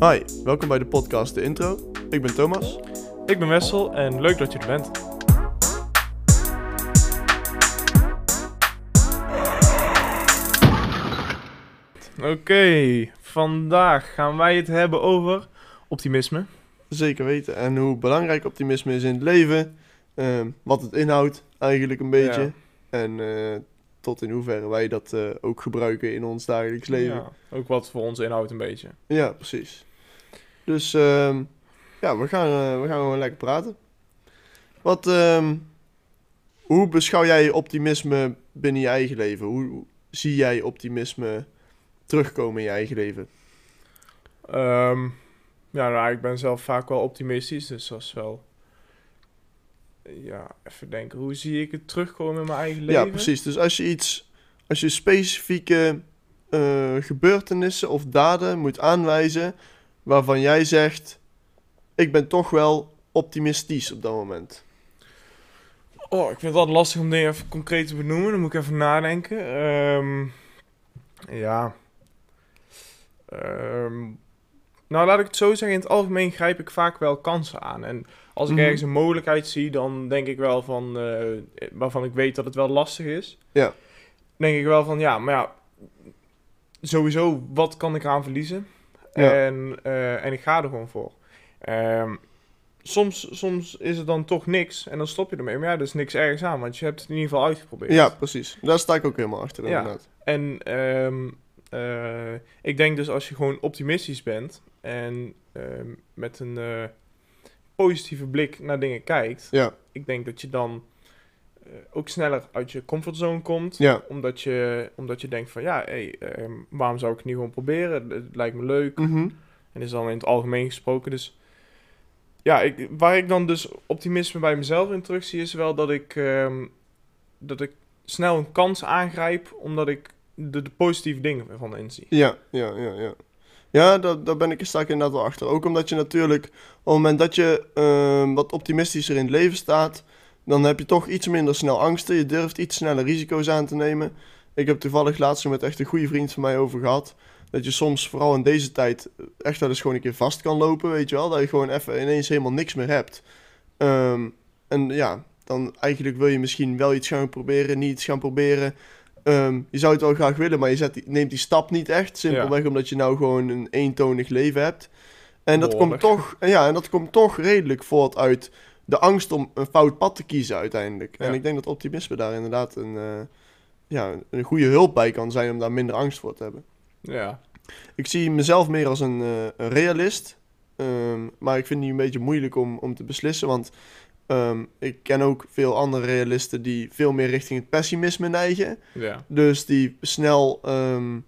Hi, welkom bij de podcast De Intro. Ik ben Thomas. Ik ben Wessel en leuk dat je er bent. Oké, vandaag gaan wij het hebben over optimisme. Zeker weten. En hoe belangrijk optimisme is in het leven. ehm, wat het inhoudt eigenlijk een beetje. Ja. En eh, tot in hoeverre wij dat eh, ook gebruiken in ons dagelijks leven. Ja, Ja, ook wat voor ons inhoudt een beetje. precies. Dus ehm, ja, we gaan, eh, we gaan gewoon lekker praten. Wat, ehm, hoe beschouw jij optimisme binnen je eigen leven? Hoe, zie jij optimisme terugkomen in je eigen leven? Ehm, ja, nou, ik ben zelf vaak wel optimistisch, dus dat is wel... Ja, even denken, hoe zie ik het terugkomen in mijn eigen leven? Ja, precies. Dus als je iets, als je specifieke eh, gebeurtenissen of daden moet aanwijzen waarvan jij zegt, ik ben toch wel optimistisch op dat moment. Oh, ik vind het altijd lastig om dingen even concreet te benoemen. Dan moet ik even nadenken. Ehm, ja. Ehm, nou, laat ik het zo zeggen. In het algemeen grijp ik vaak wel kansen aan. En als ik Mhm. ergens een mogelijkheid zie, dan denk ik wel van... eh, waarvan ik weet dat het wel lastig is. Ja. Denk ik wel van, ja, maar ja... Sowieso, wat kan ik eraan verliezen? Ja. En, eh, en ik ga er gewoon voor. Ehm, soms, soms is het dan toch niks en dan stop je ermee. Maar ja, er is niks ergens aan, want je hebt het in ieder geval uitgeprobeerd. Ja, precies. Daar sta ik ook helemaal achter Ja. inderdaad. En ehm, eh, ik denk dus als je gewoon optimistisch bent en ehm, met een eh, positieve blik naar dingen kijkt, Ja, ik denk dat je dan ook sneller uit je comfortzone komt. ja. Omdat, je, omdat je denkt van ja, hey, ehm, waarom zou ik het niet gewoon proberen? Het lijkt me leuk. Mhm. En is dan in het algemeen gesproken. Dus ja, ik, waar ik dan dus optimisme bij mezelf in terugzie, is wel dat ik, ehm, dat ik snel een kans aangrijp, omdat ik de, de positieve dingen ervan inzie. Ja, ja, ja, ja. Ja, daar, daar ben ik er straks inderdaad wel achter. Ook omdat je natuurlijk, op het moment dat je ehm, wat optimistischer in het leven staat, dan heb je toch iets minder snel angsten. Je durft iets sneller risico's aan te nemen. Ik heb toevallig laatst met echt een goede vriend van mij over gehad. Dat je soms, vooral in deze tijd, echt wel eens gewoon een keer vast kan lopen, weet je wel. Dat je gewoon even ineens helemaal niks meer hebt. Ehm, en ja, dan eigenlijk wil je misschien wel iets gaan proberen, niet iets gaan proberen. Ehm, je zou het wel graag willen, maar je zet die- neemt die stap niet echt. Simpelweg omdat je nou gewoon een eentonig leven hebt. En dat, komt toch, ja, en dat komt toch redelijk voort uit de angst om een fout pad te kiezen uiteindelijk. En ik denk dat optimisme daar inderdaad een, eh, ja, een goede hulp bij kan zijn om daar minder angst voor te hebben. Ja, Ik zie mezelf meer als een, eh, een realist. Ehm, maar ik vind die een beetje moeilijk om, om te beslissen. Want ehm, ik ken ook veel andere realisten die veel meer richting het pessimisme neigen. ja, Dus die snel ehm,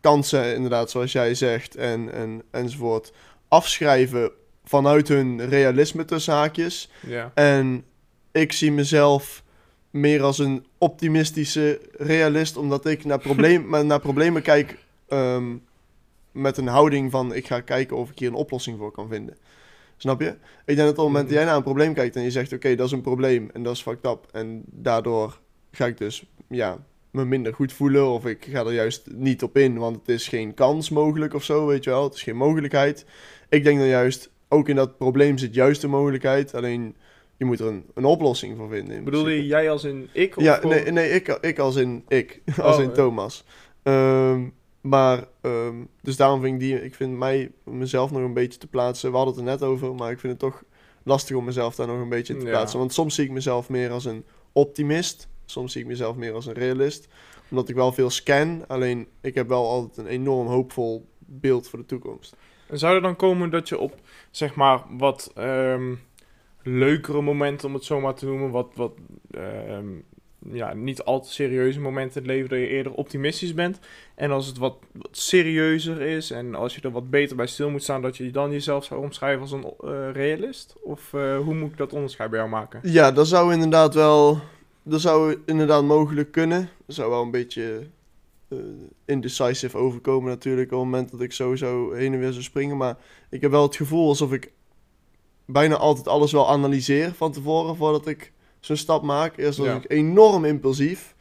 kansen, inderdaad, zoals jij zegt, en, en, enzovoort, afschrijven vanuit hun realisme tussen haakjes. ja. En ik zie mezelf meer als een optimistische realist, omdat ik naar, probleem, naar problemen kijk ehm, met een houding van ik ga kijken of ik hier een oplossing voor kan vinden. Snap je? Ik denk dat op het moment dat jij naar een probleem kijkt en je zegt oké, dat is een probleem en dat is fucked up. En daardoor ga ik dus ja, me minder goed voelen of ik ga er juist niet op in, want het is geen kans mogelijk of zo, weet je wel. Het is geen mogelijkheid. Ik denk dan juist, ook in dat probleem zit juist de mogelijkheid, alleen je moet er een, een oplossing voor vinden. in principe. je jij als in ik? Of Ja, gewoon- nee, nee ik, ik als in ik, als Oh, in. Thomas. Ehm, maar, ehm, dus daarom vind ik die, ik vind mij, mezelf nog een beetje te plaatsen. We hadden het er net over, maar ik vind het toch lastig om mezelf daar nog een beetje te Ja. plaatsen. Want soms zie ik mezelf meer als een optimist, soms zie ik mezelf meer als een realist. Omdat ik wel veel scan, alleen ik heb wel altijd een enorm hoopvol beeld voor de toekomst. Zou er dan komen dat je op, zeg maar, wat ehm, leukere momenten, om het zo maar te noemen, wat, wat ehm, ja, niet al te serieuze momenten in het leven, dat je eerder optimistisch bent. En als het wat, wat serieuzer is en als je er wat beter bij stil moet staan, dat je dan jezelf zou omschrijven als een eh, realist? Of eh, hoe moet ik dat onderscheid bij jou maken? Ja, dat zou inderdaad wel, dat zou inderdaad mogelijk kunnen. Dat zou wel een beetje eh, indecisive overkomen natuurlijk op het moment dat ik sowieso heen en weer zou springen. Maar ik heb wel het gevoel alsof ik bijna altijd alles wel analyseer van tevoren voordat ik zo'n stap maak. Eerst was Ja. ik enorm impulsief.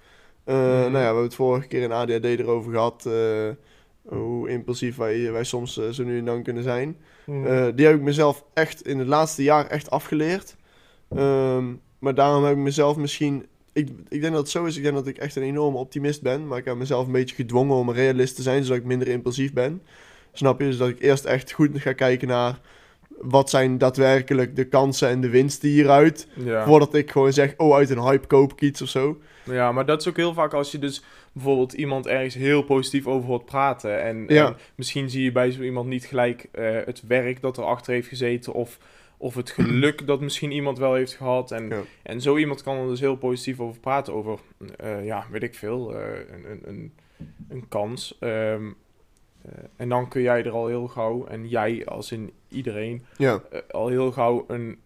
Eh, Mhm. Nou ja, we hebben het vorige keer in ADHD erover gehad. eh, hoe impulsief wij, wij soms zo nu en dan kunnen zijn. Mhm. Die heb ik mezelf echt in het laatste jaar echt afgeleerd. Ehm, maar daarom heb ik mezelf misschien... Ik, ik denk dat het zo is. Ik denk dat ik echt een enorme optimist ben. Maar ik heb mezelf een beetje gedwongen om een realist te zijn. Zodat ik minder impulsief ben. Snap je? Dus dat ik eerst echt goed ga kijken naar... Wat zijn daadwerkelijk de kansen en de winsten hieruit? ja. Voordat ik gewoon zeg... Oh, uit een hype koop ik iets of zo. Ja, maar dat is ook heel vaak als je dus bijvoorbeeld iemand ergens heel positief over hoort praten. En, Ja. en misschien zie je bij zo iemand niet gelijk eh, het werk dat erachter heeft gezeten. Of, of het geluk dat misschien iemand wel heeft gehad. En, Ja. en zo iemand kan er dus heel positief over praten. Over, eh, ja, weet ik veel, eh, een, een, een, een kans. Ehm, eh, en dan kun jij er al heel gauw, en jij als in iedereen, Ja, al heel gauw een,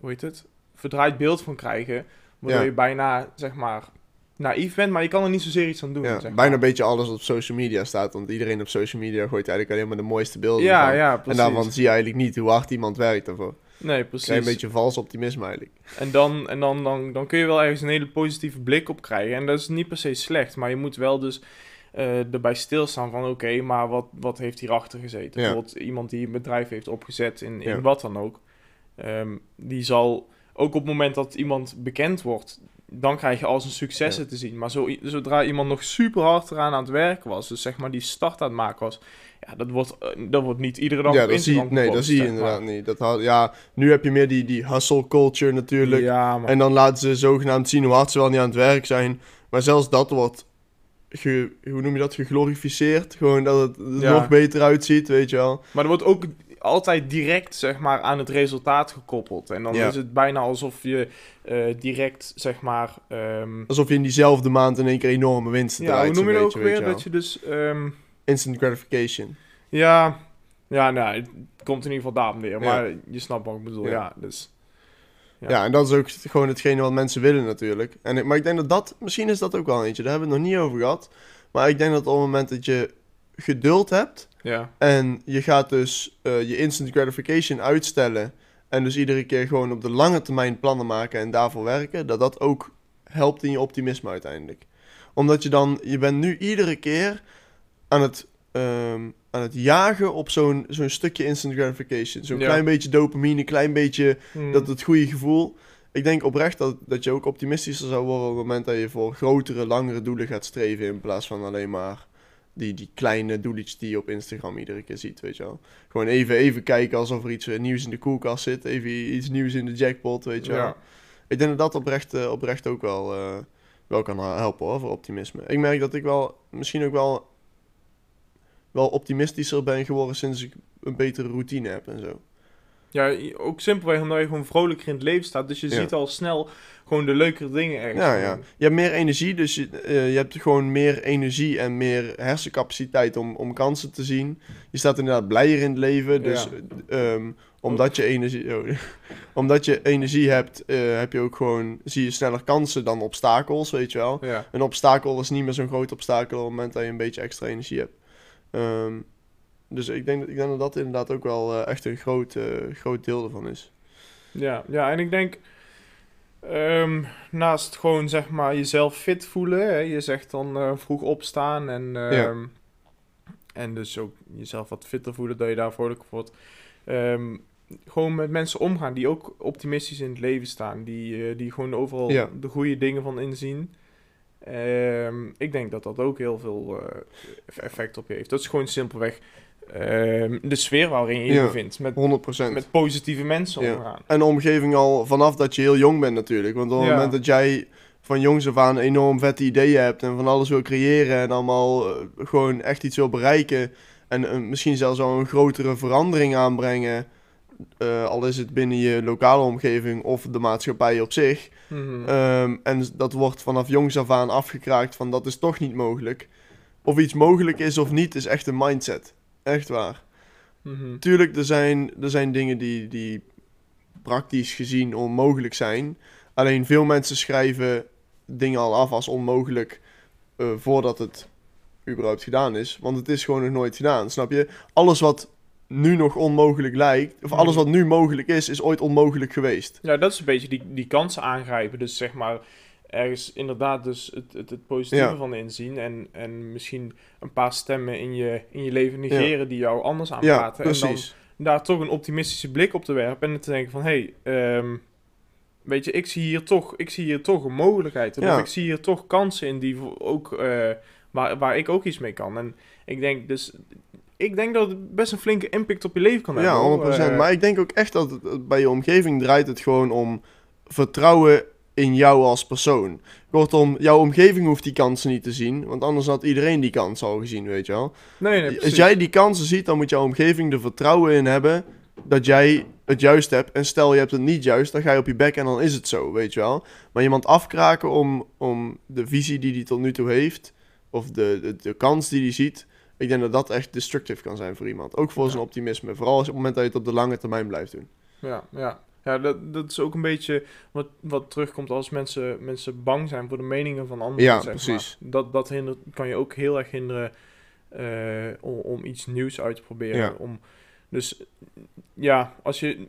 hoe heet het, verdraaid beeld van krijgen. Waardoor Ja. je bijna, zeg maar, naïef bent, maar je kan er niet zozeer iets aan doen. ja. zeg bijna een beetje alles op social media staat. Want iedereen op social media gooit eigenlijk alleen maar de mooiste beelden. Ja, van. ja, En precies. daarvan zie je eigenlijk niet hoe hard iemand werkt daarvoor. nee, Een precies. klein beetje vals optimisme eigenlijk. En, dan, en dan, dan, dan kun je wel ergens een hele positieve blik op krijgen. En dat is niet per se slecht, maar je moet wel dus eh, erbij stilstaan van... oké, maar wat, wat heeft hierachter gezeten? Ja. Bijvoorbeeld iemand die een bedrijf heeft opgezet in, in Ja. wat dan ook. ehm, die zal ook op het moment dat iemand bekend wordt... dan krijg je al zijn successen Ja. te zien. Maar zo, zodra iemand nog super hard eraan aan het werken was... dus zeg maar die start aan het maken was... ja, dat wordt, eh, dat wordt niet iedere dag ja, op dat zie, nee, dat zie je maar. inderdaad niet. Dat had, ja, nu heb je meer die, die hustle culture natuurlijk. Ja, maar... En dan laten ze zogenaamd zien hoe hard ze wel niet aan het werk zijn. Maar zelfs dat wordt, ge, hoe noem je dat, geglorificeerd. Gewoon dat het er nog beter uitziet, weet je wel. Maar er wordt ook altijd direct, zeg maar, aan het resultaat gekoppeld. En dan Ja. is het bijna alsof je eh, direct, zeg maar... ehm, Alsof je in diezelfde maand in één keer enorme winsten ja, hoe draait. noem je dat ook weer? Dat je dus... ehm. Instant gratification. ja, ja, nou, het komt in ieder geval daarom weer. Ja. Maar je snapt wat ik bedoel, Ja. ja. dus... Ja. En dat is ook gewoon hetgene wat mensen willen natuurlijk. En, ik- maar ik denk dat dat, misschien is dat ook wel eentje, daar hebben we het nog niet over gehad. Maar ik denk dat op het moment dat je geduld hebt Ja, en je gaat dus eh, je instant gratification uitstellen en dus iedere keer gewoon op de lange termijn plannen maken en daarvoor werken, dat dat ook helpt in je optimisme uiteindelijk. Omdat je dan, je bent nu iedere keer aan het, ehm, aan het jagen op zo'n zo'n stukje instant gratification. Zo'n Ja. klein beetje dopamine, klein beetje Hmm. dat het goede gevoel. Ik denk oprecht dat, dat je ook optimistischer zou worden op het moment dat je voor grotere, langere doelen gaat streven. In plaats van alleen maar die, die kleine doeletjes die je op Instagram iedere keer ziet, weet je wel. Gewoon even, even kijken alsof er iets eh, nieuws in de koelkast zit. Even iets nieuws in de jackpot, weet je wel. Ja. Ik denk dat dat oprecht, eh, oprecht ook wel, eh, wel kan helpen hoor, voor optimisme. Ik merk dat ik wel, misschien ook wel, wel optimistischer ben geworden sinds ik een betere routine heb en zo. Ja, ook simpelweg omdat je gewoon vrolijker in het leven staat. Dus je Ja. ziet al snel gewoon de leukere dingen ergens. Ja, ja. Je hebt meer energie, dus je, eh, je hebt gewoon meer energie en meer hersencapaciteit om, om kansen te zien. Je staat inderdaad blijer in het leven, dus Ja. ehm, omdat, je energie, oh, omdat je energie hebt, eh, heb je ook gewoon, zie je sneller kansen dan obstakels, weet je wel. Ja. Een obstakel is niet meer zo'n groot obstakel op het moment dat je een beetje extra energie hebt. Ehm, dus ik denk, dat- ik denk dat dat inderdaad ook wel eh, echt een groot, groot deel ervan is. Ja, ja, en ik denk, ehm, naast gewoon zeg maar jezelf fit voelen, hè, je zegt dan eh, vroeg opstaan en, ehm, en dus ook jezelf wat fitter voelen, dat je daar vrolijk wordt. Ehm, gewoon met mensen omgaan die ook optimistisch in het leven staan, die, eh, die gewoon overal Ja. de goede dingen van inzien. Ik denk dat dat ook heel veel eh, effect op je heeft. Dat is gewoon simpelweg ehm, de sfeer waarin je je Ja. bevindt. Met, 100%. met positieve mensen Ja. omgaan. En de omgeving al vanaf dat je heel jong bent natuurlijk. Want op het Ja. moment dat jij van jongs af aan enorm vette ideeën hebt en van alles wil creëren en allemaal eh, gewoon echt iets wil bereiken en eh, misschien zelfs al een grotere verandering aanbrengen, eh, al is het binnen je lokale omgeving of de maatschappij op zich. Mhm. Ehm, en dat wordt vanaf jongs af aan afgekraakt van dat is toch niet mogelijk. Of iets mogelijk is of niet, is echt een mindset. Echt waar. Mhm. Tuurlijk, er zijn, er zijn dingen die, die praktisch gezien onmogelijk zijn. Alleen veel mensen schrijven dingen al af als onmogelijk eh, voordat het überhaupt gedaan is. Want het is gewoon nog nooit gedaan, snap je? Alles wat nu nog onmogelijk lijkt, of alles wat nu mogelijk is, is ooit onmogelijk geweest. Ja, dat is een beetje die, die kansen aangrijpen. Dus zeg maar, ergens inderdaad dus het, het, het positieve Ja. van inzien. En, en misschien een paar stemmen in je, in je leven negeren die jou anders Ja, aanpraten. en dan daar toch een optimistische blik op te werpen. En te denken van, hé, hey, ehm, weet je, ik zie hier toch, ik zie hier toch een mogelijkheid. Ja. Of ik zie hier toch kansen in die ook, eh, waar, waar ik ook iets mee kan. En ik denk dus, ik denk dat het best een flinke impact op je leven kan hebben. Ja, hoor. 100%. Eh, maar ik denk ook echt dat het- bij je omgeving draait het gewoon om vertrouwen in jou als persoon. Kortom, jouw omgeving hoeft die kansen niet te zien, want anders had iedereen die kans al gezien, weet je wel. nee, nee, Als jij die kansen ziet, dan moet jouw omgeving er vertrouwen in hebben dat jij het juist hebt. En stel je hebt het niet juist, dan ga je op je bek en dan is het zo, weet je wel. Maar iemand afkraken om, om de visie die hij tot nu toe heeft, of de, de, de kans die hij ziet, ik denk dat dat echt destructief kan zijn voor iemand. Ook voor Ja. zijn optimisme. Vooral als op het moment dat je het op de lange termijn blijft doen. Ja, ja. Ja dat, dat is ook een beetje wat, wat terugkomt als mensen, mensen bang zijn voor de meningen van anderen. Ja, precies. Maar. Dat, dat hindert, kan je ook heel erg hinderen eh, om, om iets nieuws uit te proberen. Ja. Om, dus ja, als je.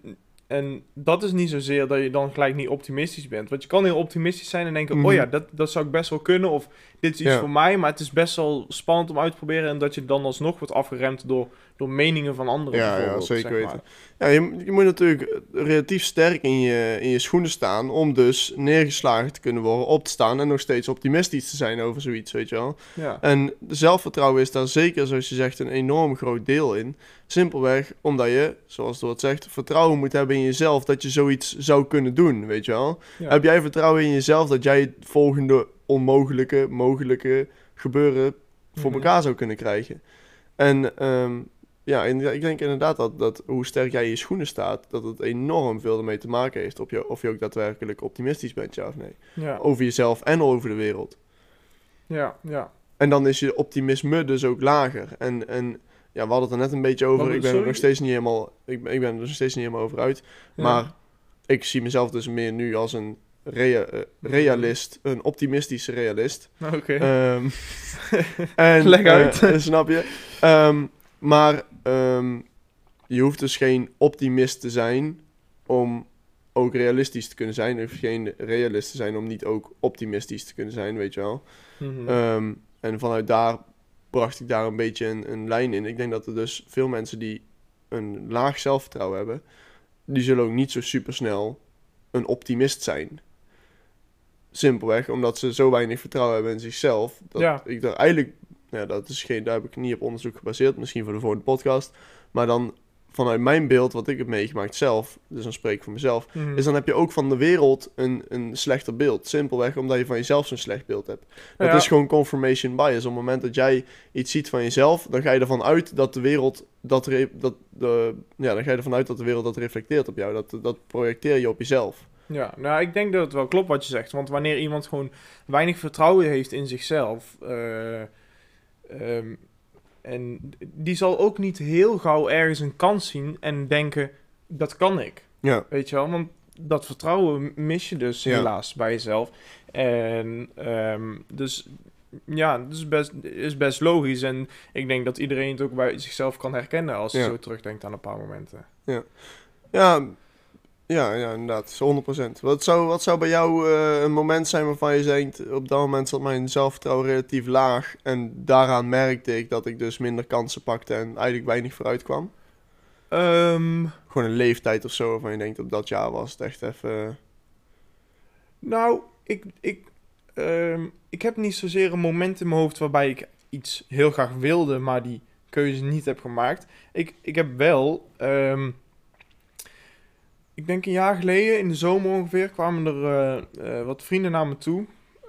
En dat is niet zozeer dat je dan gelijk niet optimistisch bent. Want je kan heel optimistisch zijn en denken: Mhm. oh ja, dat, dat zou ik best wel kunnen. Of dit is iets Ja. voor mij. Maar het is best wel spannend om uit te proberen. En dat je dan alsnog wordt afgeremd door, door meningen van anderen. Ja, ja, bijvoorbeeld, zeker zeg weten. maar. Ja, je, je moet natuurlijk relatief sterk in je, in je schoenen staan om dus neergeslagen te kunnen worden, op te staan en nog steeds optimistisch te zijn over zoiets, weet je wel. Ja. En zelfvertrouwen is daar zeker, zoals je zegt, een enorm groot deel in. Simpelweg omdat je, zoals het woord zegt, vertrouwen moet hebben in jezelf dat je zoiets zou kunnen doen, weet je wel. Ja. Heb jij vertrouwen in jezelf dat jij het volgende onmogelijke, mogelijke gebeuren voor Mhm. elkaar zou kunnen krijgen? En ehm, ja, en ik denk inderdaad dat, dat hoe sterk jij in je schoenen staat, dat het enorm veel ermee te maken heeft of je, of je ook daadwerkelijk optimistisch bent, ja of nee. Ja. Over jezelf en over de wereld. Ja, ja. En dan is je optimisme dus ook lager. En, en ja, we hadden het er net een beetje over. Ik ben er nog steeds niet helemaal, ik, ben- ik ben er nog steeds niet helemaal over uit. Ja. Maar ik zie mezelf dus meer nu als een rea- eh, realist, een optimistische realist. Oké. Ehm, Leg uit. eh, snap je? Ehm, maar ehm, je hoeft dus geen optimist te zijn om ook realistisch te kunnen zijn. Je hoeft geen realist te zijn om niet ook optimistisch te kunnen zijn, weet je wel. Mhm. Ehm, en vanuit daar bracht ik daar een beetje een, een lijn in. Ik denk dat er dus veel mensen die een laag zelfvertrouwen hebben, die zullen ook niet zo super snel een optimist zijn. Simpelweg omdat ze zo weinig vertrouwen hebben in zichzelf. Dat Ja. ik daar eigenlijk, ja, dat is geen, daar heb ik niet op onderzoek gebaseerd, misschien voor de volgende podcast. Maar dan vanuit mijn beeld, wat ik heb meegemaakt zelf, dus dan spreek ik voor mezelf, Mhm. is dan heb je ook van de wereld een, een slechter beeld. Simpelweg omdat je van jezelf zo'n slecht beeld hebt. Dat Ja. is gewoon confirmation bias. Op het moment dat jij iets ziet van jezelf, dan ga je ervan uit dat de wereld dat, dat de, ja, dan ga je ervan uit dat de wereld dat reflecteert op jou. Dat, dat projecteer je op jezelf. Ja, nou, ik denk dat het wel klopt wat je zegt. Want wanneer iemand gewoon weinig vertrouwen heeft in zichzelf. eh, ehm, en die zal ook niet heel gauw ergens een kans zien en denken: dat kan ik. Ja, Weet je wel? Want dat vertrouwen mis je dus Ja. helaas bij jezelf. En ehm, dus ja, dat is best, is best logisch. En ik denk dat iedereen het ook bij zichzelf kan herkennen als je Ja. zo terugdenkt aan een paar momenten. ja, ja, ja inderdaad. 100%. Wat zou, wat zou bij jou eh, een moment zijn waarvan je denkt, op dat moment zat mijn zelfvertrouwen relatief laag. En daaraan merkte ik dat ik dus minder kansen pakte en eigenlijk weinig vooruit kwam? Ehm, Gewoon een leeftijd of zo waarvan je denkt, op dat jaar was het echt even... Nou, ik, ik, ehm, ik heb niet zozeer een moment in mijn hoofd waarbij ik iets heel graag wilde, maar die keuze niet heb gemaakt. Ik, ik heb wel, ehm, ik denk een jaar geleden, in de zomer ongeveer, kwamen er eh, eh, wat vrienden naar me toe.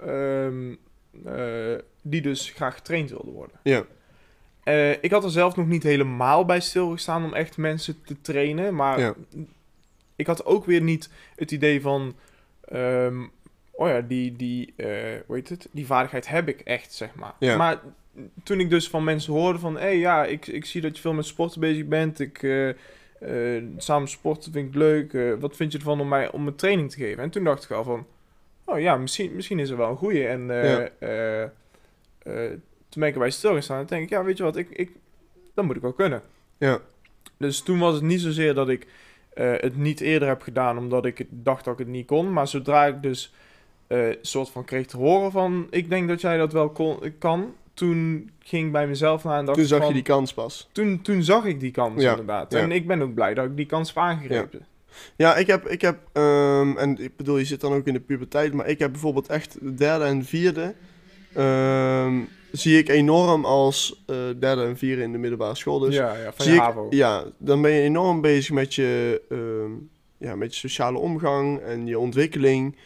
ehm, eh, die dus graag getraind wilden worden. Ja. Ik had er zelf nog niet helemaal bij stilgestaan om echt mensen te trainen. Maar Ja. ik had ook weer niet het idee van... ehm, oh ja, die, die, eh, hoe heet het? Die vaardigheid heb ik echt, zeg maar. Ja. Maar toen ik dus van mensen hoorde van... Hé, hey, ja, ik, ik zie dat je veel met sporten bezig bent. Ik, eh, samen sporten vind ik leuk. Eh, wat vind je ervan om mij om een training te geven? En toen dacht ik al van... Oh ja, misschien, misschien is er wel een goeie. En eh, Ja. toen ben ik erbij stilgestaan. En denk ik, ja, weet je wat, ik, ik, dat moet ik wel kunnen. Ja. Dus toen was het niet zozeer dat ik het niet eerder heb gedaan, omdat ik dacht dat ik het niet kon. Maar zodra ik dus eh soort van kreeg te horen van... Ik denk dat jij dat wel kon, kan. Toen ging ik bij mezelf na en dacht Toen zag van, je die kans pas. Toen, toen zag ik die kans Ja, inderdaad. ja. En ik ben ook blij dat ik die kans heb aangegrepen. Ja, ik heb, ik heb ehm, en ik bedoel, je zit dan ook in de puberteit, maar ik heb bijvoorbeeld echt de derde en vierde, ehm, zie ik enorm als eh, derde en vierde in de middelbare school. Dus ja, ja, van zie je ik, ja, dan ben je enorm bezig met je, ehm, ja, met je sociale omgang en je ontwikkeling.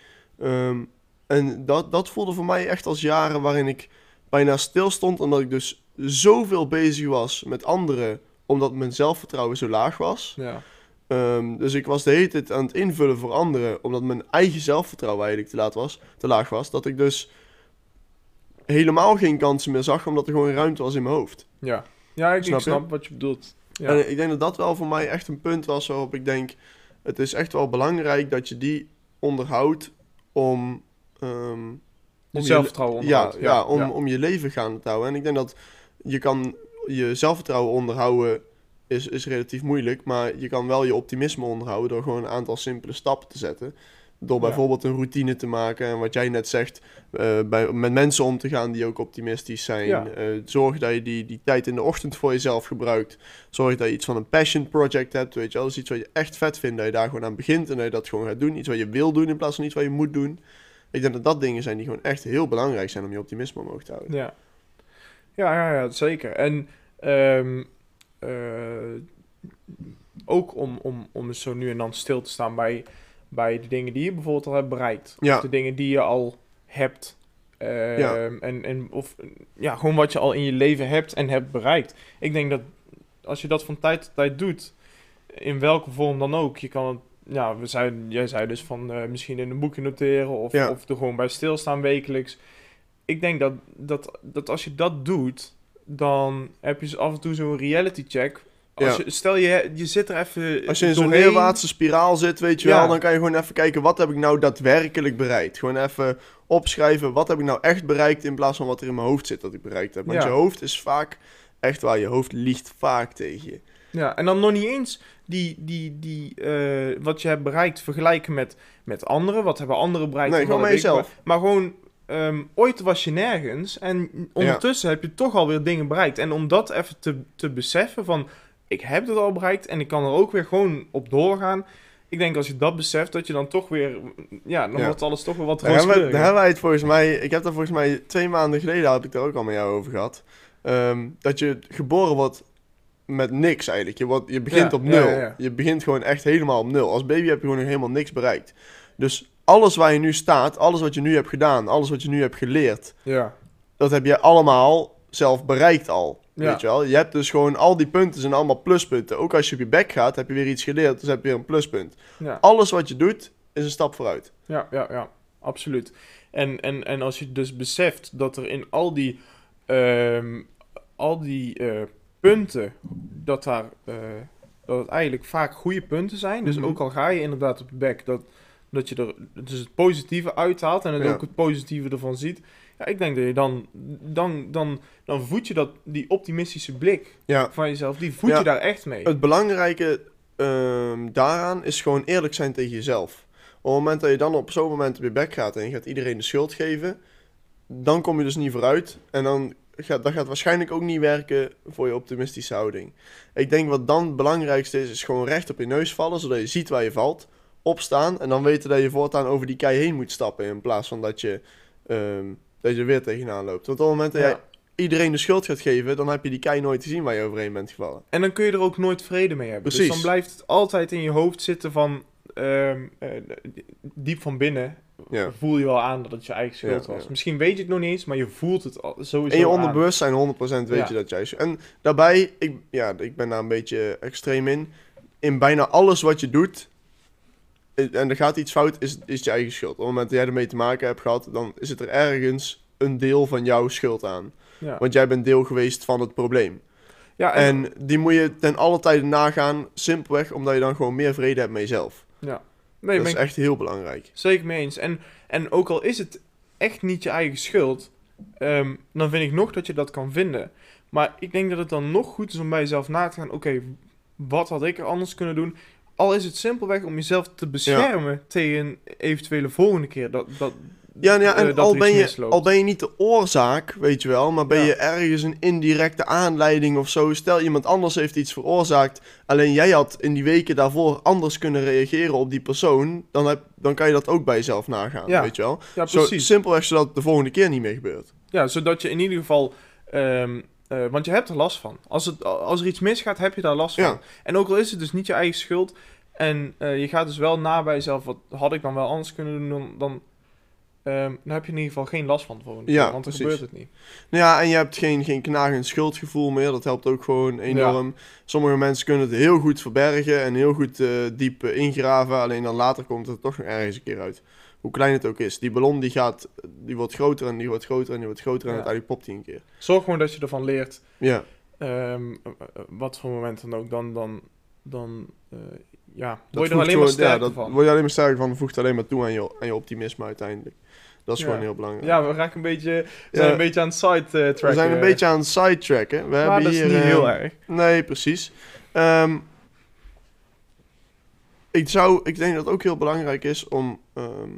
En dat, dat voelde voor mij echt als jaren waarin ik bijna stil stond, omdat ik dus zoveel bezig was met anderen, omdat mijn zelfvertrouwen zo laag was. Ja. Ehm, dus ik was de hele tijd aan het invullen voor anderen, omdat mijn eigen zelfvertrouwen eigenlijk te, laat was, te laag was. Dat ik dus helemaal geen kansen meer zag, omdat er gewoon ruimte was in mijn hoofd. Ja, ja ik, ik Snap wat je bedoelt. Ja. En ik denk dat dat wel voor mij echt een punt was waarop ik denk, het is echt wel belangrijk dat je die onderhoudt om... ehm, je- zelfvertrouwen ja, onderhoudt. ja, om, om je leven gaande te houden. En ik denk dat je kan je zelfvertrouwen onderhouden is, is relatief moeilijk, maar je kan wel je optimisme onderhouden door gewoon een aantal simpele stappen te zetten. Door Ja. bijvoorbeeld een routine te maken en wat jij net zegt, eh, bij, met mensen om te gaan die ook optimistisch zijn. Ja. Eh, zorg dat je die, die tijd in de ochtend voor jezelf gebruikt. Zorg dat je iets van een passion project hebt, weet je wel. Dat is iets wat je echt vet vindt, dat je daar gewoon aan begint en dat je dat gewoon gaat doen. Iets wat je wil doen in plaats van iets wat je moet doen. Ik denk dat dat dingen zijn die gewoon echt heel belangrijk zijn om je optimisme omhoog te houden. Ja, ja, ja, ja zeker. En ehm, eh, ook om, om, om zo nu en dan stil te staan bij, bij de dingen die je bijvoorbeeld al hebt bereikt. Ja. Of de dingen die je al hebt. Ehm, Ja. en, en, of ja, gewoon wat je al in je leven hebt en hebt bereikt. Ik denk dat als je dat van tijd tot tijd doet, in welke vorm dan ook, je kan het, ja, we zijn, jij zei dus van eh, misschien in een boekje noteren of, Ja. of er gewoon bij stilstaan wekelijks. Ik denk dat, dat, dat als je dat doet, dan heb je zo af en toe zo'n reality check. Als Ja. je, stel je, je zit er even Als je in zo'n neerwaartse spiraal zit, weet je Ja. wel, dan kan je gewoon even kijken wat heb ik nou daadwerkelijk bereikt. Gewoon even opschrijven wat heb ik nou echt bereikt in plaats van wat er in mijn hoofd zit dat ik bereikt heb. Want je hoofd is vaak echt waar, je hoofd liegt vaak tegen je. Ja, en dan nog niet eens die, die, die, eh, wat je hebt bereikt vergelijken met, met anderen. Wat hebben anderen bereikt? Nee, gewoon met jezelf. Maar gewoon, ehm, ooit was je nergens. En ondertussen heb je toch alweer dingen bereikt. En om dat even te, te beseffen van, ik heb het al bereikt en ik kan er ook weer gewoon op doorgaan. Ik denk als je dat beseft, dat je dan toch weer, ja, dan Ja. wordt alles toch weer wat Daar hebben, we, rooskleuriger. daar hebben wij het volgens mij, ik heb daar volgens mij twee maanden geleden, had ik daar ook al met jou over gehad. Ehm, dat je geboren wordt met niks eigenlijk. Je, wordt, je begint Ja, op nul. ja, ja. Je begint gewoon echt helemaal op nul. Als baby heb je gewoon nog helemaal niks bereikt. Dus alles waar je nu staat, alles wat je nu hebt gedaan, alles wat je nu hebt geleerd, Ja, dat heb je allemaal zelf bereikt al. Weet je wel? Je hebt dus gewoon al die punten zijn allemaal pluspunten. Ook als je op je bek gaat, heb je weer iets geleerd, dus heb je weer een pluspunt. Alles wat je doet, is een stap vooruit. Ja, ja, ja, absoluut. En, en, en als je dus beseft dat er in al die, ehm, al die eh, punten, dat, daar, eh, dat het eigenlijk vaak goede punten zijn. Dus Mhm. ook al ga je inderdaad op je bek, dat, dat je er dus het positieve uithaalt en het Ja. ook het positieve ervan ziet. Ja, ik denk dat je dan, dan, dan, dan voed je dat, die optimistische blik Ja. van jezelf, die voed Ja. je daar echt mee. Het belangrijke ehm, daaraan is gewoon eerlijk zijn tegen jezelf. Op het moment dat je dan op zo'n moment op je bek gaat en je gaat iedereen de schuld geven, dan kom je dus niet vooruit. En dan gaat dat gaat waarschijnlijk ook niet werken voor je optimistische houding. Ik denk wat dan het belangrijkste is, is gewoon recht op je neus vallen, zodat je ziet waar je valt. Opstaan en dan weten dat je voortaan over die kei heen moet stappen. In plaats van dat je, ehm, dat je er weer tegenaan loopt. Want op het moment dat Ja. jij iedereen de schuld gaat geven, dan heb je die kei nooit gezien waar je overheen bent gevallen. En dan kun je er ook nooit vrede mee hebben. Precies. Dus dan blijft het altijd in je hoofd zitten van... ehm, eh, diep van binnen Ja. voel je wel aan dat het je eigen schuld Ja, was. ja. Misschien weet je het nog niet eens, maar je voelt het al, sowieso In je onderbewustzijn 100% weet je dat juist. En daarbij, ik, ja, ik ben daar een beetje extreem in. In bijna alles wat je doet, eh, en er gaat iets fout, is, is je eigen schuld. Op het moment dat jij ermee te maken hebt gehad, dan is het er ergens een deel van jouw schuld aan. Want jij bent deel geweest van het probleem. ja en, En die moet je ten alle tijde nagaan, simpelweg omdat je dan gewoon meer vrede hebt met jezelf. Nee, dat is ik echt heel belangrijk. zeker mee eens. En, en ook al is het echt niet je eigen schuld, ehm, dan vind ik nog dat je dat kan vinden. Maar ik denk dat het dan nog goed is om bij jezelf na te gaan... Oké, wat had ik er anders kunnen doen? Al is het simpelweg om jezelf te beschermen tegen een eventuele volgende keer. Dat, dat, Ja, ja en eh, dat al, ben je, al ben je niet de oorzaak, weet je wel, maar ben Ja. je ergens een indirecte aanleiding of zo. Stel, iemand anders heeft iets veroorzaakt, alleen jij had in die weken daarvoor anders kunnen reageren op die persoon, dan, heb, dan kan je dat ook bij jezelf nagaan, Ja. weet je wel. Ja, Zo, precies. simpelweg zodat het de volgende keer niet meer gebeurt. Ja, zodat je in ieder geval... ehm, eh, want je hebt er last van. Als, het, als er iets misgaat, heb je daar last van. Ja. En ook al is het dus niet je eigen schuld... en eh, je gaat dus wel na bij jezelf... wat had ik dan wel anders kunnen doen... dan, dan, ehm, dan heb je in ieder geval geen last van de volgende Ja, keer. Want dan precies. gebeurt het niet. Nou ja, en je hebt geen, geen knagend schuldgevoel meer. Dat helpt ook gewoon enorm. Sommige mensen kunnen het heel goed verbergen en heel goed eh, diep eh, ingraven. Alleen dan later komt het toch nog ergens een keer uit. Hoe klein het ook is. Die ballon die gaat, die wordt groter en die wordt groter en die wordt groter en Ja. uiteindelijk popt die een keer. Zorg gewoon dat je ervan leert... Ja, ehm, eh, wat voor moment dan ook. Dan, dan, dan ja, word je er alleen maar ja, sterker dat van. word je alleen maar sterker van. Voegt alleen maar toe aan je, aan je optimisme uiteindelijk. Dat is Ja. gewoon heel belangrijk. Ja, we raken een beetje, we zijn een beetje aan het side-tracken. We zijn een beetje aan het sidetracken. We maar hebben dat is hier, niet eh, heel erg. Nee, precies. Ehm, ik, zou, ik denk dat het ook heel belangrijk is om ehm,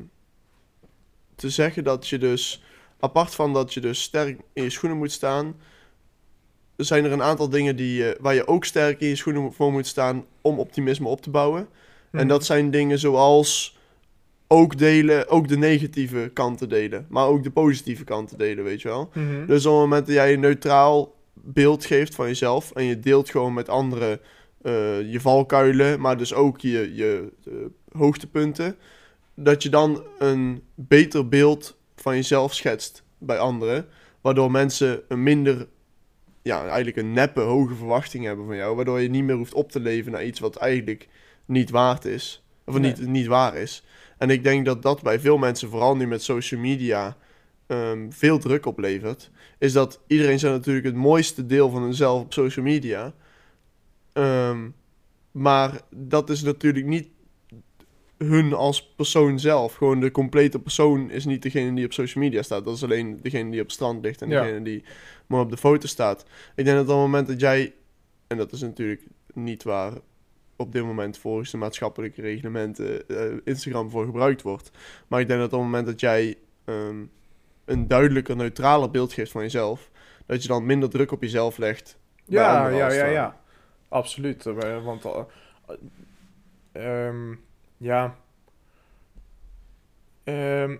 te zeggen dat je dus, apart van dat je dus sterk in je schoenen moet staan, zijn er een aantal dingen die, waar je ook sterk in je schoenen voor moet staan om optimisme op te bouwen. En Mhm. dat zijn dingen zoals ook delen, ook de negatieve kanten delen, maar ook de positieve kanten delen, weet je wel. Mhm. Dus op het moment dat jij een neutraal beeld geeft van jezelf en je deelt gewoon met anderen eh, je valkuilen, maar dus ook je, je eh, hoogtepunten, dat je dan een beter beeld van jezelf schetst bij anderen, waardoor mensen een minder, ja, eigenlijk een neppe hoge verwachting hebben van jou, waardoor je niet meer hoeft op te leven naar iets wat eigenlijk niet waard is, of Nee. niet, niet waar is. En ik denk dat dat bij veel mensen, vooral nu met social media, ehm, veel druk oplevert. Is dat iedereen zou natuurlijk het mooiste deel van hunzelf op social media. Ehm, maar dat is natuurlijk niet hun als persoon zelf. Gewoon de complete persoon is niet degene die op social media staat. Dat is alleen degene die op het strand ligt en Ja. degene die maar op de foto staat. Ik denk dat op het moment dat jij, en dat is natuurlijk niet waar op dit moment volgens de maatschappelijke reglementen eh, Instagram voor gebruikt wordt. Maar ik denk dat op het moment dat jij ehm, een duidelijker, neutraler beeld geeft van jezelf, dat je dan minder druk op jezelf legt. Ja, ja, ja, ja. Absoluut. eh, Want, eh, ehm, ja. Ehm,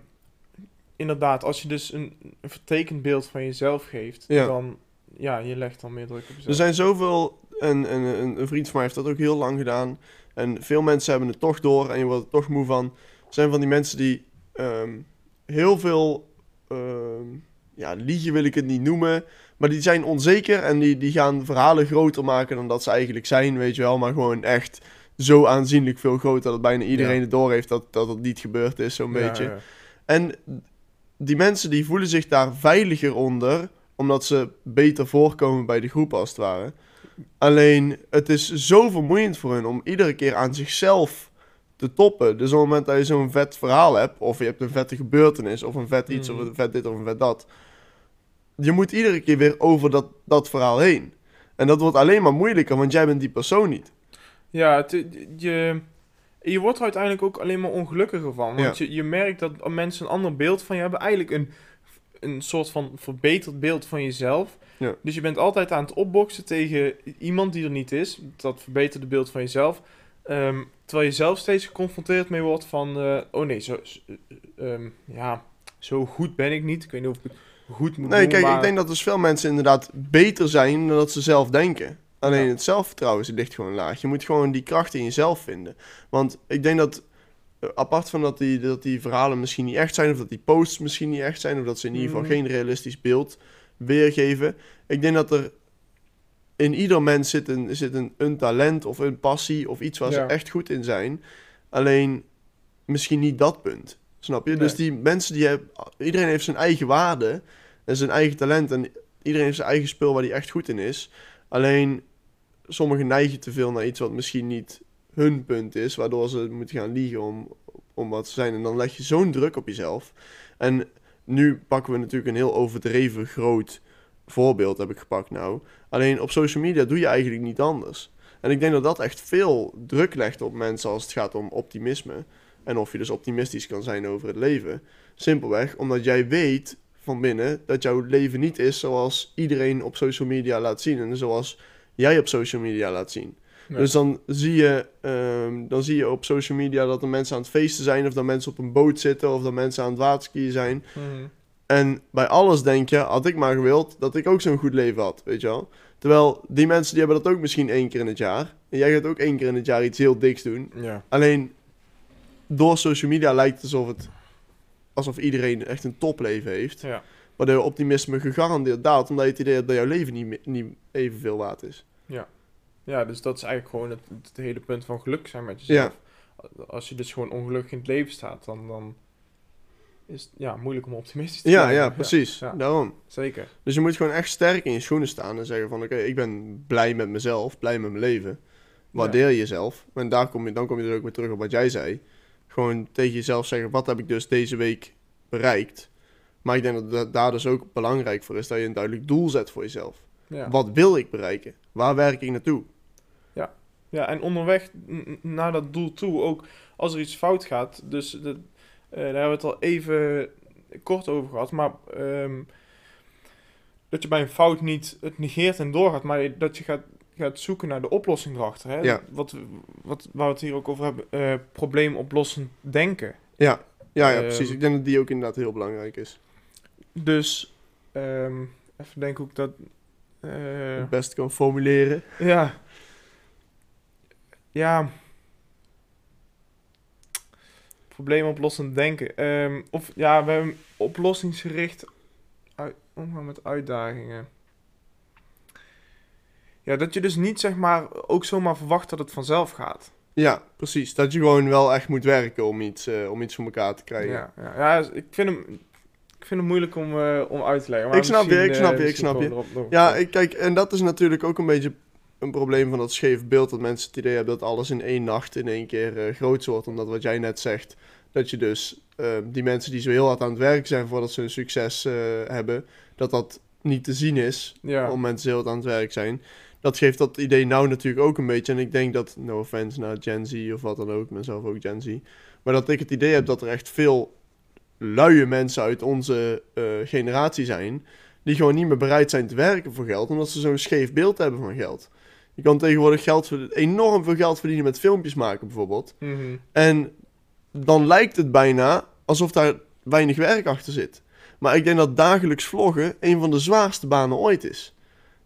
inderdaad, als je dus een, een vertekend beeld van jezelf geeft, Ja. dan, ja, je legt dan meer druk op jezelf. Er zijn zoveel, en, en een, een vriend van mij heeft dat ook heel lang gedaan. En veel mensen hebben het toch door en je wordt er toch moe van. Er zijn van die mensen die ehm, heel veel, ehm, ja, liegen wil ik het niet noemen. Maar die zijn onzeker en die, die gaan verhalen groter maken dan dat ze eigenlijk zijn, weet je wel. Maar gewoon echt zo aanzienlijk veel groter dat bijna iedereen Ja. het door heeft dat, dat het niet gebeurd is, zo'n Ja, beetje. ja. En die mensen die voelen zich daar veiliger onder, omdat ze beter voorkomen bij de groep als het ware. Alleen, het is zo vermoeiend voor hen om iedere keer aan zichzelf te toppen. Dus op het moment dat je zo'n vet verhaal hebt, of je hebt een vette gebeurtenis, of een vet iets, of een vet dit, of een vet dat. Je moet iedere keer weer over dat, dat verhaal heen. En dat wordt alleen maar moeilijker, want jij bent die persoon niet. Ja, het, je, je wordt er uiteindelijk ook alleen maar ongelukkiger van. Want je, je merkt dat mensen een ander beeld van je hebben. Eigenlijk een, een soort van verbeterd beeld van jezelf. Ja. Dus je bent altijd aan het opboksen tegen iemand die er niet is. Dat verbeterde beeld van jezelf. Ehm, terwijl je zelf steeds geconfronteerd mee wordt van... eh, oh nee, zo, eh, ehm, ja, zo goed ben ik niet. Ik weet niet of ik goed moet Nee, doen, kijk, maar- ik denk dat dus veel mensen inderdaad beter zijn dan dat ze zelf denken. Alleen Ja. het zelfvertrouwen ligt gewoon laag. Je moet gewoon die kracht in jezelf vinden. Want ik denk dat, apart van dat die, dat die verhalen misschien niet echt zijn, of dat die posts misschien niet echt zijn, of dat ze in ieder geval Mhm. geen realistisch beeld weergeven. Ik denk dat er in ieder mens zit een, zit een, een talent of een passie of iets waar ze echt goed in zijn. Alleen misschien niet dat punt. Snap je? Nee. Dus die mensen die hebben, iedereen heeft zijn eigen waarde en zijn eigen talent en iedereen heeft zijn eigen spul waar hij echt goed in is. Alleen sommigen neigen te veel naar iets wat misschien niet hun punt is, waardoor ze moeten gaan liegen om, om wat ze zijn. En dan leg je zo'n druk op jezelf. En nu pakken we natuurlijk een heel overdreven groot voorbeeld, heb ik gepakt nou. Alleen op social media doe je eigenlijk niet anders. En ik denk dat dat echt veel druk legt op mensen als het gaat om optimisme. En of je dus optimistisch kan zijn over het leven. Simpelweg omdat jij weet van binnen dat jouw leven niet is zoals iedereen op social media laat zien. En zoals jij op social media laat zien. Ja. Dus dan zie, je, ehm, dan zie je op social media dat er mensen aan het feesten zijn, of dat mensen op een boot zitten, of dat mensen aan het waterskiën zijn. Mhm. En bij alles denk je, had ik maar gewild dat ik ook zo'n goed leven had, weet je wel. Terwijl die mensen die hebben dat ook misschien één keer in het jaar. En jij gaat ook één keer in het jaar iets heel diks doen. Ja. Alleen door social media lijkt het alsof, het, alsof iedereen echt een topleven heeft. Ja. Waardoor optimisme gegarandeerd daalt, omdat je het idee hebt dat jouw leven niet, niet evenveel waard is. ja, dus dat is eigenlijk gewoon het, het hele punt van geluk zijn met jezelf. Als je dus gewoon ongelukkig in het leven staat, dan, dan is het ja, moeilijk om optimistisch te Ja, blijven. ja, precies. ja. Daarom. Zeker. Dus je moet gewoon echt sterk in je schoenen staan en zeggen van... Oké, ik ben blij met mezelf, blij met mijn leven. Waardeer jezelf. En daar kom je, dan kom je er ook weer terug op wat jij zei. Gewoon tegen jezelf zeggen, wat heb ik dus deze week bereikt? Maar ik denk dat dat daar dus ook belangrijk voor is... dat je een duidelijk doel zet voor jezelf. Ja. Wat wil ik bereiken? Waar werk ik naartoe? Ja, en onderweg naar dat doel toe, ook als er iets fout gaat, dus dat, eh, daar hebben we het al even kort over gehad, maar ehm, dat je bij een fout niet het negeert en doorgaat, maar dat je gaat, gaat zoeken naar de oplossing erachter. Hè? Ja. Wat, wat, waar we het hier ook over hebben, eh probleemoplossend denken. Ja, ja, ja Ehm. precies. Ik denk dat die ook inderdaad heel belangrijk is. Dus, ehm, even denken hoe ik dat... eh, Het beste kan formuleren. Ja. Ja. Probleemoplossend denken. Ehm, of ja, we hebben oplossingsgericht uit, omgaan met uitdagingen. Ja, dat je dus niet zeg maar ook zomaar verwacht dat het vanzelf gaat. Ja, precies. Dat je gewoon wel echt moet werken om iets, eh, om iets voor elkaar te krijgen. Ja, ja, ja, dus ik vind hem, ik vind hem moeilijk om, eh, om uit te leggen. maar Ik snap je, ik snap eh, je, ik misschien snap je. gewoon erop- erop- Ja, ik, kijk, en dat is natuurlijk ook een beetje een probleem van dat scheef beeld. Dat mensen het idee hebben dat alles in één nacht in één keer eh groots wordt. Omdat wat jij net zegt, dat je dus eh, die mensen die zo heel hard aan het werk zijn voordat ze een succes eh, hebben, dat dat niet te zien is. ja. Om mensen heel hard aan het werk zijn. Dat geeft dat idee nou natuurlijk ook een beetje. En ik denk dat, no offense naar Gen Z of wat dan ook, mezelf ook Gen Z. Maar dat ik het idee heb dat er echt veel luie mensen uit onze eh, generatie zijn. Die gewoon niet meer bereid zijn te werken voor geld. Omdat ze zo'n scheef beeld hebben van geld. Je kan tegenwoordig geld, enorm veel geld verdienen met filmpjes maken bijvoorbeeld. Mhm. En dan lijkt het bijna alsof daar weinig werk achter zit. Maar ik denk dat dagelijks vloggen een van de zwaarste banen ooit is.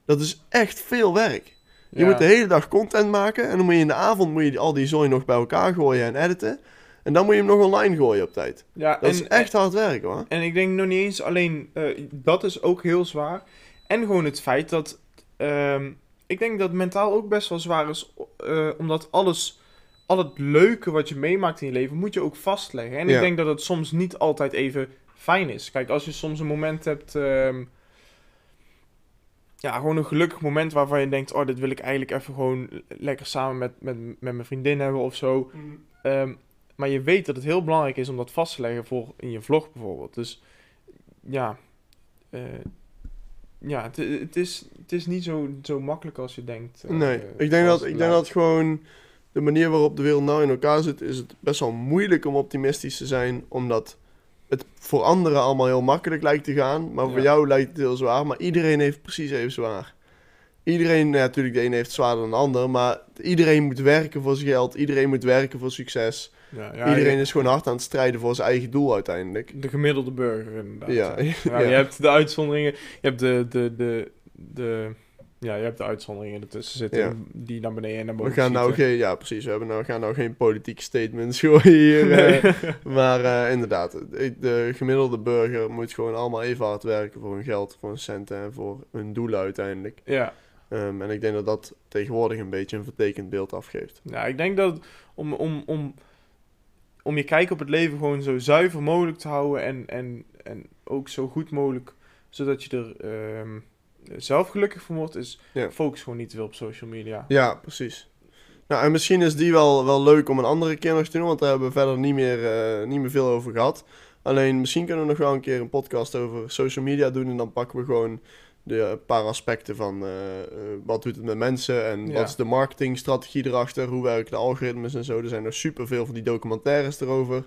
Dat is echt veel werk. Je Ja. moet de hele dag content maken en dan moet je in de avond moet je al die zooi nog bij elkaar gooien en editen. En dan moet je hem nog online gooien op tijd. ja, Dat en- is echt hard werk hoor. En ik denk nog niet eens alleen, eh, dat is ook heel zwaar. En gewoon het feit dat, ehm, ik denk dat het mentaal ook best wel zwaar is, eh, omdat alles, al het leuke wat je meemaakt in je leven, moet je ook vastleggen. En Ja. ik denk dat het soms niet altijd even fijn is. Kijk, als je soms een moment hebt, ehm, ja, gewoon een gelukkig moment waarvan je denkt, oh, dit wil ik eigenlijk even gewoon lekker samen met, met, met mijn vriendin hebben of zo. Ehm, maar je weet dat het heel belangrijk is om dat vast te leggen voor in je vlog bijvoorbeeld. Dus ja, eh, ja het, het, is, het is niet zo, zo makkelijk als je denkt. eh, Nee, ik denk, dat, ik denk dat gewoon de manier waarop de wereld nou in elkaar zit, is het best wel moeilijk om optimistisch te zijn. Omdat het voor anderen allemaal heel makkelijk lijkt te gaan. Maar voor jou lijkt het heel zwaar. Maar iedereen heeft precies even zwaar. Iedereen, ja, natuurlijk, de ene heeft zwaarder dan de ander. Maar iedereen moet werken voor zijn geld. Iedereen moet werken voor succes. Ja, ja, iedereen je- is gewoon hard aan het strijden voor zijn eigen doel uiteindelijk. De gemiddelde burger inderdaad. Ja, Ja, ja. Je hebt de uitzonderingen, je hebt de, de, de, de, ja, je hebt de uitzonderingen ertussen zitten Ja. die naar beneden en naar We boven gaan nou geen, ja precies, we hebben nou, gaan nou geen politieke statements gooien hier. eh. Maar eh, inderdaad, de, de gemiddelde burger moet gewoon allemaal even hard werken voor hun geld, voor hun centen en voor hun doelen uiteindelijk. ja. Ehm, en ik denk dat dat tegenwoordig een beetje een vertekend beeld afgeeft. Ja, ik denk dat om, om, om, om je kijk op het leven gewoon zo zuiver mogelijk te houden en, en, en ook zo goed mogelijk, zodat je er ehm, zelf gelukkig van wordt, is Ja. focus gewoon niet te veel op social media. Ja, precies. Nou, en misschien is die wel, wel leuk om een andere keer nog te doen, want daar hebben we verder niet meer, eh, niet meer veel over gehad. Alleen misschien kunnen we nog wel een keer een podcast over social media doen en dan pakken we gewoon de paar aspecten van eh, eh, wat doet het met mensen en Ja. wat is de marketingstrategie erachter, hoe werken de algoritmes en zo. Er zijn er superveel van die documentaires erover.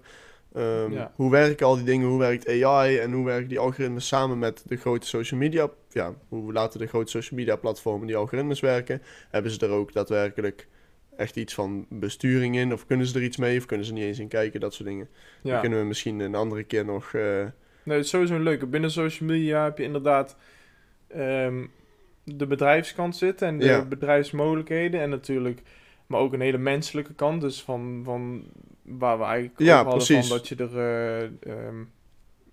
Ehm, Ja. Hoe werken al die dingen, hoe werkt AI en hoe werken die algoritmes samen met de grote social media, ja, hoe laten de grote social media platformen die algoritmes werken. Hebben ze er ook daadwerkelijk echt iets van besturing in of kunnen ze er iets mee of kunnen ze niet eens in kijken, dat soort dingen. Ja. Kunnen we misschien een andere keer nog... eh, Nee, het is sowieso een leuke. Binnen social media heb je inderdaad ehm, de bedrijfskant zitten en de Ja. bedrijfsmogelijkheden. En natuurlijk, maar ook een hele menselijke kant. Dus van, van waar we eigenlijk Ja, hadden precies. van dat je er... eh, ehm,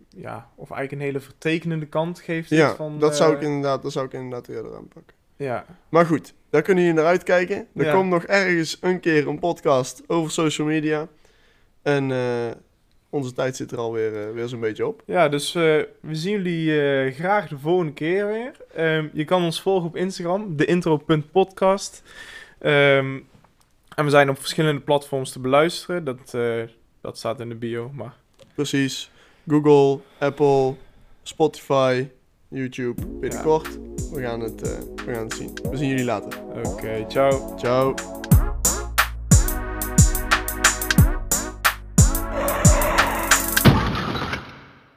ja, of eigenlijk een hele vertekenende kant geeft. ja, van, dat, zou ik eh, inderdaad, dat zou ik inderdaad eerder aanpakken. Ja, Maar goed, daar kunnen jullie naar uitkijken. Er Ja. komt nog ergens een keer een podcast over social media. En eh, onze tijd zit er alweer eh weer zo'n beetje op. Ja, dus eh, we zien jullie eh, graag de volgende keer weer. Ehm, je kan ons volgen op Instagram, deintro.podcast. Ehm en we zijn op verschillende platforms te beluisteren. Dat, dat staat in de bio, maar... Precies. Google, Apple, Spotify, YouTube binnenkort. We, gaan het, we gaan het zien. We zien jullie later. Oké, ciao. Ciao.